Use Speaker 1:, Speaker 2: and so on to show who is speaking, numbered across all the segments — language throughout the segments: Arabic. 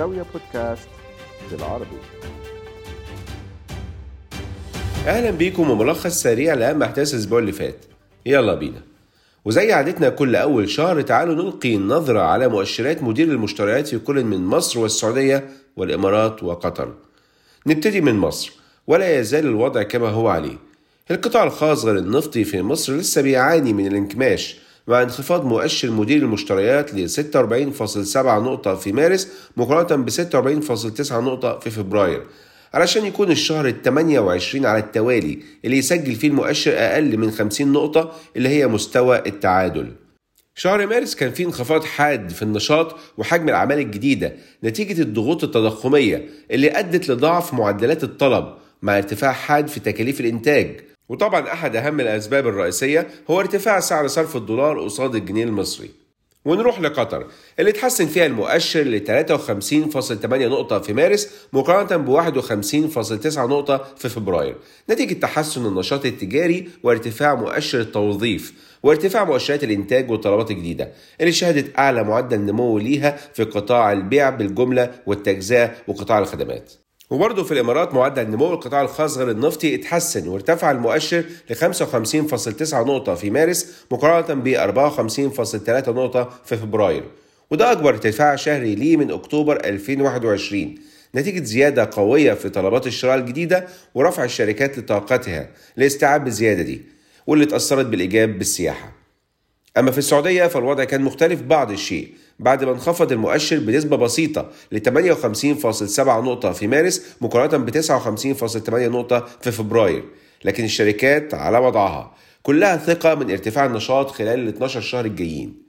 Speaker 1: زاوية بودكاست بالعربي.
Speaker 2: أهلا بيكم وملخص سريع لاهم أحداث الأسبوع اللي فات. يلا بينا. وزي عادتنا كل أول شهر تعالوا نلقي نظرة على مؤشرات مدير المشتريات في كل من مصر والسعودية والإمارات وقطر. نبتدي من مصر ولا يزال الوضع كما هو عليه. القطاع الخاص غير النفطي في مصر لسه بيعاني من الانكماش مع انخفاض مؤشر مدير المشتريات ل 46.7 نقطة في مارس مقارنة ب 46.9 نقطة في فبراير. علشان يكون الشهر ال 28 على التوالي اللي يسجل فيه المؤشر أقل من 50 نقطة اللي هي مستوى التعادل. شهر مارس كان فيه انخفاض حاد في النشاط وحجم الأعمال الجديدة نتيجة الضغوط التضخمية اللي أدت لضعف معدلات الطلب مع ارتفاع حاد في تكاليف الإنتاج. وطبعا أحد أهم الأسباب الرئيسية هو ارتفاع سعر صرف الدولار قصاد الجنيه المصري. ونروح لقطر اللي اتحسن فيها المؤشر ل 53.8 نقطة في مارس مقارنة ب 51.9 نقطة في فبراير. نتيجة تحسن النشاط التجاري وارتفاع مؤشر التوظيف وارتفاع مؤشرات الإنتاج والطلبات الجديدة اللي شهدت أعلى معدل نمو ليها في قطاع البيع بالجملة والتجزئة وقطاع الخدمات. وبرضه في الإمارات معدل نمو القطاع الخاص غير النفطي اتحسن وارتفع المؤشر ل 55.9 نقطة في مارس مقارنة ب 54.3 نقطة في فبراير. وده أكبر ارتفاع شهري ليه من أكتوبر 2021 نتيجة زيادة قوية في طلبات الشراء الجديدة ورفع الشركات لطاقتها لاستيعاب الزيادة دي واللي اتأثرت بالإيجاب بالسياحة. أما في السعودية فالوضع كان مختلف بعض الشيء. بعد ما انخفض المؤشر بنسبة بسيطة ل 58.7 نقطة في مارس مقارنة ب 59.8 نقطة في فبراير. لكن الشركات على وضعها. كلها ثقة من ارتفاع النشاط خلال ال 12 شهر الجايين.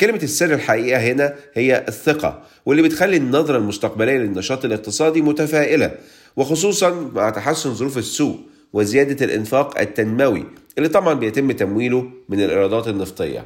Speaker 2: كلمة السر الحقيقة هنا هي الثقة واللي بتخلي النظرة المستقبلية للنشاط الاقتصادي متفائلة وخصوصا مع تحسن ظروف السوق. وزيادة الإنفاق التنموي اللي طبعا بيتم تمويله من الإيرادات النفطية.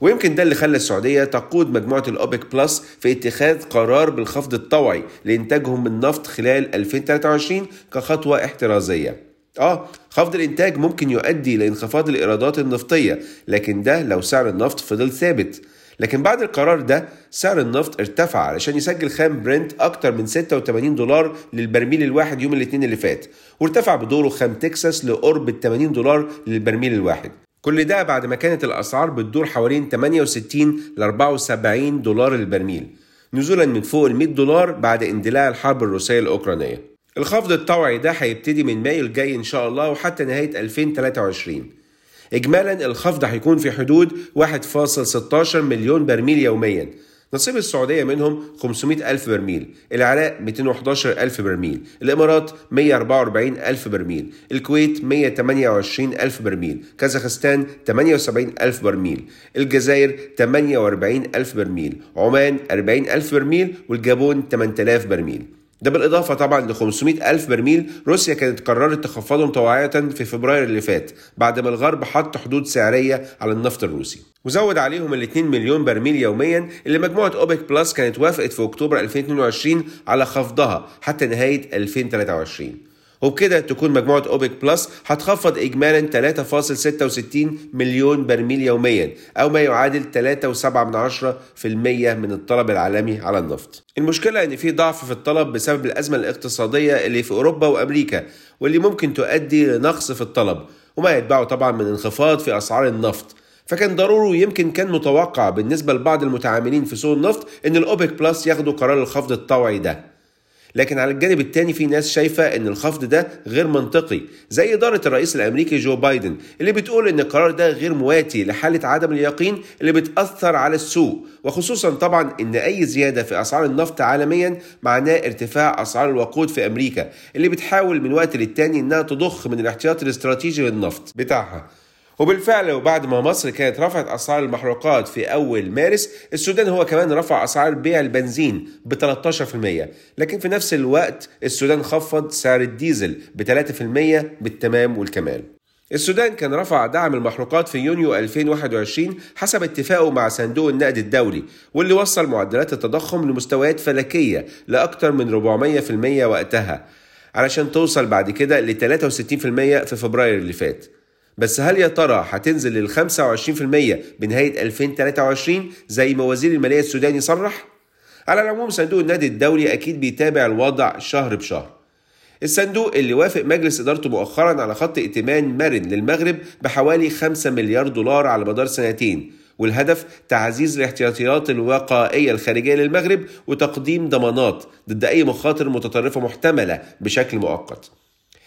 Speaker 2: ويمكن ده اللي خلى السعودية تقود مجموعة الأوبك بلس في اتخاذ قرار بالخفض الطوعي لإنتاجهم من نفط خلال 2023 كخطوة احترازية. آه خفض الإنتاج ممكن يؤدي لانخفاض الإيرادات النفطية لكن ده لو سعر النفط فضل ثابت. لكن بعد القرار ده سعر النفط ارتفع علشان يسجل خام برنت أكتر من 86 دولار للبرميل الواحد يوم الاثنين اللي فات وارتفع بدوره خام تكساس لقرب ال 80 دولار للبرميل الواحد. كل ده بعد ما كانت الأسعار بتدور حوالين 68 ل 74 دولار للبرميل نزولا من فوق ال 100 دولار بعد اندلاع الحرب الروسية الأوكرانية. الخفض الطوعي ده هيبتدي من مايو الجاي إن شاء الله وحتى نهاية 2023 إجمالا الخفض هيكون في حدود 1.16 مليون برميل يوميا. نصيب السعودية منهم 500 ألف برميل العراق 211 ألف برميل الإمارات 144 ألف برميل الكويت 128 ألف برميل كازاخستان 78 ألف برميل الجزائر 48 ألف برميل عمان 40 ألف برميل والجابون 8000 برميل. ده بالإضافة طبعا ل 500 ألف برميل روسيا كانت قررت تخفضهم طوعية في فبراير اللي فات بعد ما الغرب حط حدود سعرية على النفط الروسي. وزود عليهم ال 2 مليون برميل يوميا اللي مجموعة أوبك بلس كانت وافقت في أكتوبر 2022 على خفضها حتى نهاية 2023 وبكده تكون مجموعة أوبك بلس هتخفض إجمالا 3.66 مليون برميل يوميا أو ما يعادل 3.7% من الطلب العالمي على النفط. المشكلة إن في ضعف في الطلب بسبب الأزمة الاقتصادية اللي في أوروبا وأمريكا واللي ممكن تؤدي لنقص في الطلب وما يتبعه طبعا من انخفاض في أسعار النفط. فكان ضروري ويمكن كان متوقع بالنسبة لبعض المتعاملين في سوق النفط إن الأوبك بلس ياخدوا قرار الخفض الطوعي ده. لكن على الجانب التاني في ناس شايفة إن الخفض ده غير منطقي زي إدارة الرئيس الأمريكي جو بايدن اللي بتقول إن القرار ده غير مواتي لحالة عدم اليقين اللي بتأثر على السوق وخصوصا طبعا إن أي زيادة في أسعار النفط عالميا معناه ارتفاع أسعار الوقود في أمريكا اللي بتحاول من وقت للتاني إنها تضخ من الاحتياطي الاستراتيجي للنفط بتاعها. وبالفعل وبعد ما مصر كانت رفعت أسعار المحروقات في أول مارس السودان هو كمان رفع أسعار بيع البنزين ب 13% لكن في نفس الوقت السودان خفض سعر الديزل ب 3% بالتمام والكمال. السودان كان رفع دعم المحروقات في يونيو 2021 حسب اتفاقه مع صندوق النقد الدولي واللي وصل معدلات التضخم لمستويات فلكية لأكثر من 400% وقتها علشان توصل بعد كده ل 63% في فبراير اللي فات. بس هل يا ترى هتنزل لل 25% بنهاية 2023 زي ما وزير المالية السوداني صرح؟ على العموم صندوق النادي الدولي أكيد بيتابع الوضع شهر بشهر الصندوق اللي وافق مجلس إدارته مؤخرا على خط ائتمان مرن للمغرب بحوالي 5 مليار دولار على مدار سنتين والهدف تعزيز الاحتياطيات الوقائية الخارجية للمغرب وتقديم ضمانات ضد أي مخاطر متطرفة محتملة بشكل مؤقت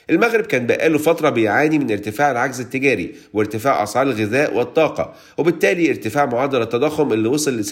Speaker 2: المغرب كان بقاله فترة بيعاني من ارتفاع العجز التجاري وارتفاع أسعار الغذاء والطاقة وبالتالي ارتفاع معدل التضخم اللي وصل ل 6.6%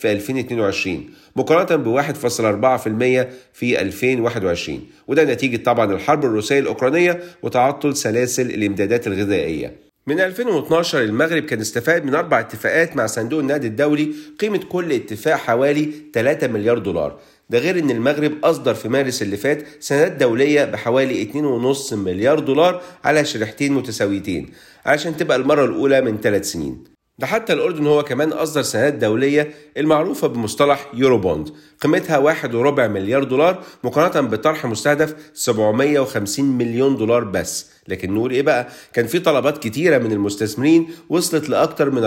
Speaker 2: في 2022 مقارنة ب 1.4% في 2021 وده نتيجة طبعا الحرب الروسية الأوكرانية وتعطل سلاسل الإمدادات الغذائية. من 2012 المغرب كان استفاد من أربع اتفاقات مع صندوق النقد الدولي قيمة كل اتفاق حوالي 3 مليار دولار. ده غير إن المغرب أصدر في مارس اللي فات سندات دولية بحوالي 2.5 مليار دولار على شريحتين متساويتين علشان تبقى المرة الأولى من ثلاث سنين. ده حتى الأردن هو كمان أصدر سندات دولية المعروفة بمصطلح يورو بوند قيمتها واحد وربع مليار دولار مقارنة بطرح مستهدف 750 مليون دولار بس. لكن نقول إيه بقى؟ كان في طلبات كتيرة من المستثمرين وصلت لأكتر من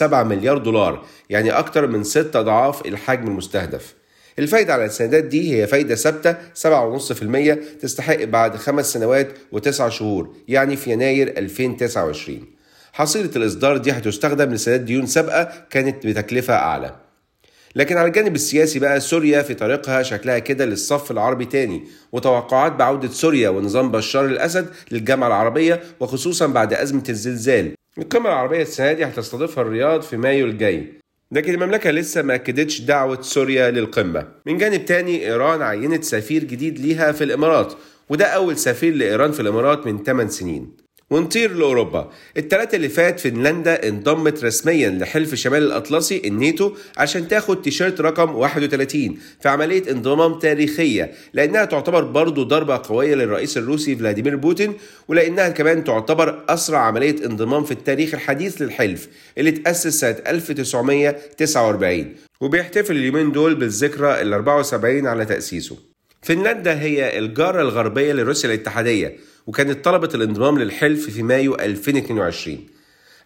Speaker 2: 4.7 مليار دولار يعني أكتر من ست أضعاف الحجم المستهدف. الفايدة على السندات دي هي فايدة ثابتة 7.5% تستحق بعد خمس سنوات وتسع شهور يعني في يناير 2029 حصيلة الإصدار دي هتستخدم لسداد ديون سابقة كانت بتكلفة أعلى. لكن على الجانب السياسي بقى سوريا في طريقها شكلها كده للصف العربي تاني وتوقعات بعودة سوريا ونظام بشار الأسد للجامعة العربية وخصوصا بعد أزمة الزلزال. القمة العربية السنة دي هتستضيفها الرياض في مايو الجاي. لكن المملكة لسه ما أكدتش دعوة سوريا للقمة. من جانب تاني إيران عينت سفير جديد ليها في الإمارات وده أول سفير لإيران في الإمارات من 8 سنين. ونطير لأوروبا. التلاتة اللي فات فنلندا انضمت رسميا لحلف شمال الأطلسي الناتو عشان تاخد تيشيرت رقم 31 في عملية انضمام تاريخية لأنها تعتبر برضو ضربة قوية للرئيس الروسي فلاديمير بوتين ولأنها كمان تعتبر أسرع عملية انضمام في التاريخ الحديث للحلف اللي تأسس سنة 1949 وبيحتفل اليومين دول بالذكرى ال 74 على تأسيسه. فنلندا هي الجارة الغربية لروسيا الاتحادية. وكانت طلبت الانضمام للحلف في مايو 2022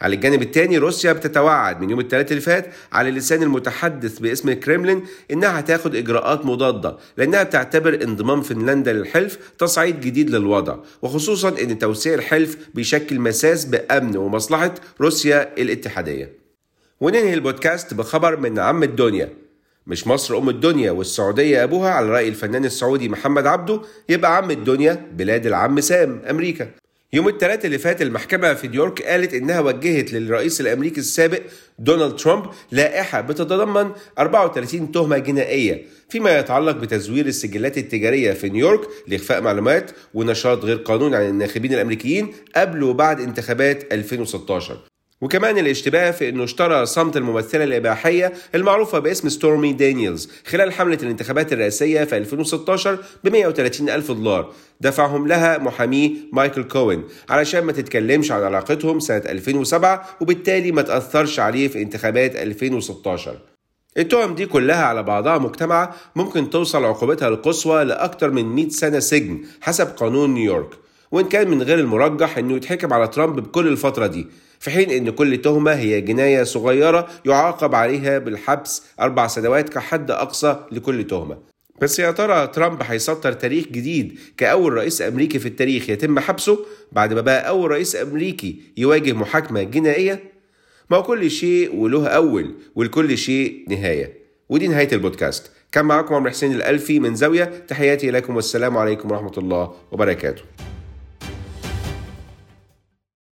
Speaker 2: على الجانب الثاني روسيا بتتوعد من يوم الثلاث اللي فات على لسان المتحدث باسم الكريملين إنها هتاخد إجراءات مضادة لأنها بتعتبر انضمام فنلندا للحلف تصعيد جديد للوضع وخصوصا إن توسيع الحلف بيشكل مساس بأمن ومصلحة روسيا الاتحادية. وننهي البودكاست بخبر من عم الدنيا مش مصر أم الدنيا والسعودية أبوها على رأي الفنان السعودي محمد عبده يبقى عم الدنيا بلاد العم سام أمريكا. يوم الثلاث اللي فات المحكمة في نيويورك قالت إنها وجهت للرئيس الأمريكي السابق دونالد ترامب لائحة بتتضمن 34 تهمة جنائية فيما يتعلق بتزوير السجلات التجارية في نيويورك لإخفاء معلومات ونشاط غير قانوني عن الناخبين الأمريكيين قبل وبعد انتخابات 2016 وكمان الاشتباه في إنه اشترى صمت الممثلة الإباحية المعروفة باسم ستورمي دانييلز خلال حملة الانتخابات الرئاسية في 2016 ب 130 ألف دولار. دفعهم لها محاميه مايكل كوين علشان ما تتكلمش عن علاقتهم سنة 2007 وبالتالي ما تأثرش عليه في انتخابات 2016 التهم دي كلها على بعضها مجتمعة ممكن توصل عقوبتها القصوى لأكثر من 100 سنة سجن حسب قانون نيويورك. وإن كان من غير المرجح إنه يتحكم على ترامب بكل الفترة دي. في حين إن كل تهمة هي جناية صغيرة يعاقب عليها بالحبس أربع سنوات كحد أقصى لكل تهمة. بس يا ترى ترامب هيسطر تاريخ جديد كأول رئيس أمريكي في التاريخ يتم حبسه بعد ما بقى أول رئيس أمريكي يواجه محاكمة جنائية؟ ما كل شيء وله أول ولكل شيء نهاية. ودي نهاية البودكاست. كان معاكم عمرو حسين الألفي من زاوية. تحياتي لكم والسلام عليكم ورحمة الله وبركاته.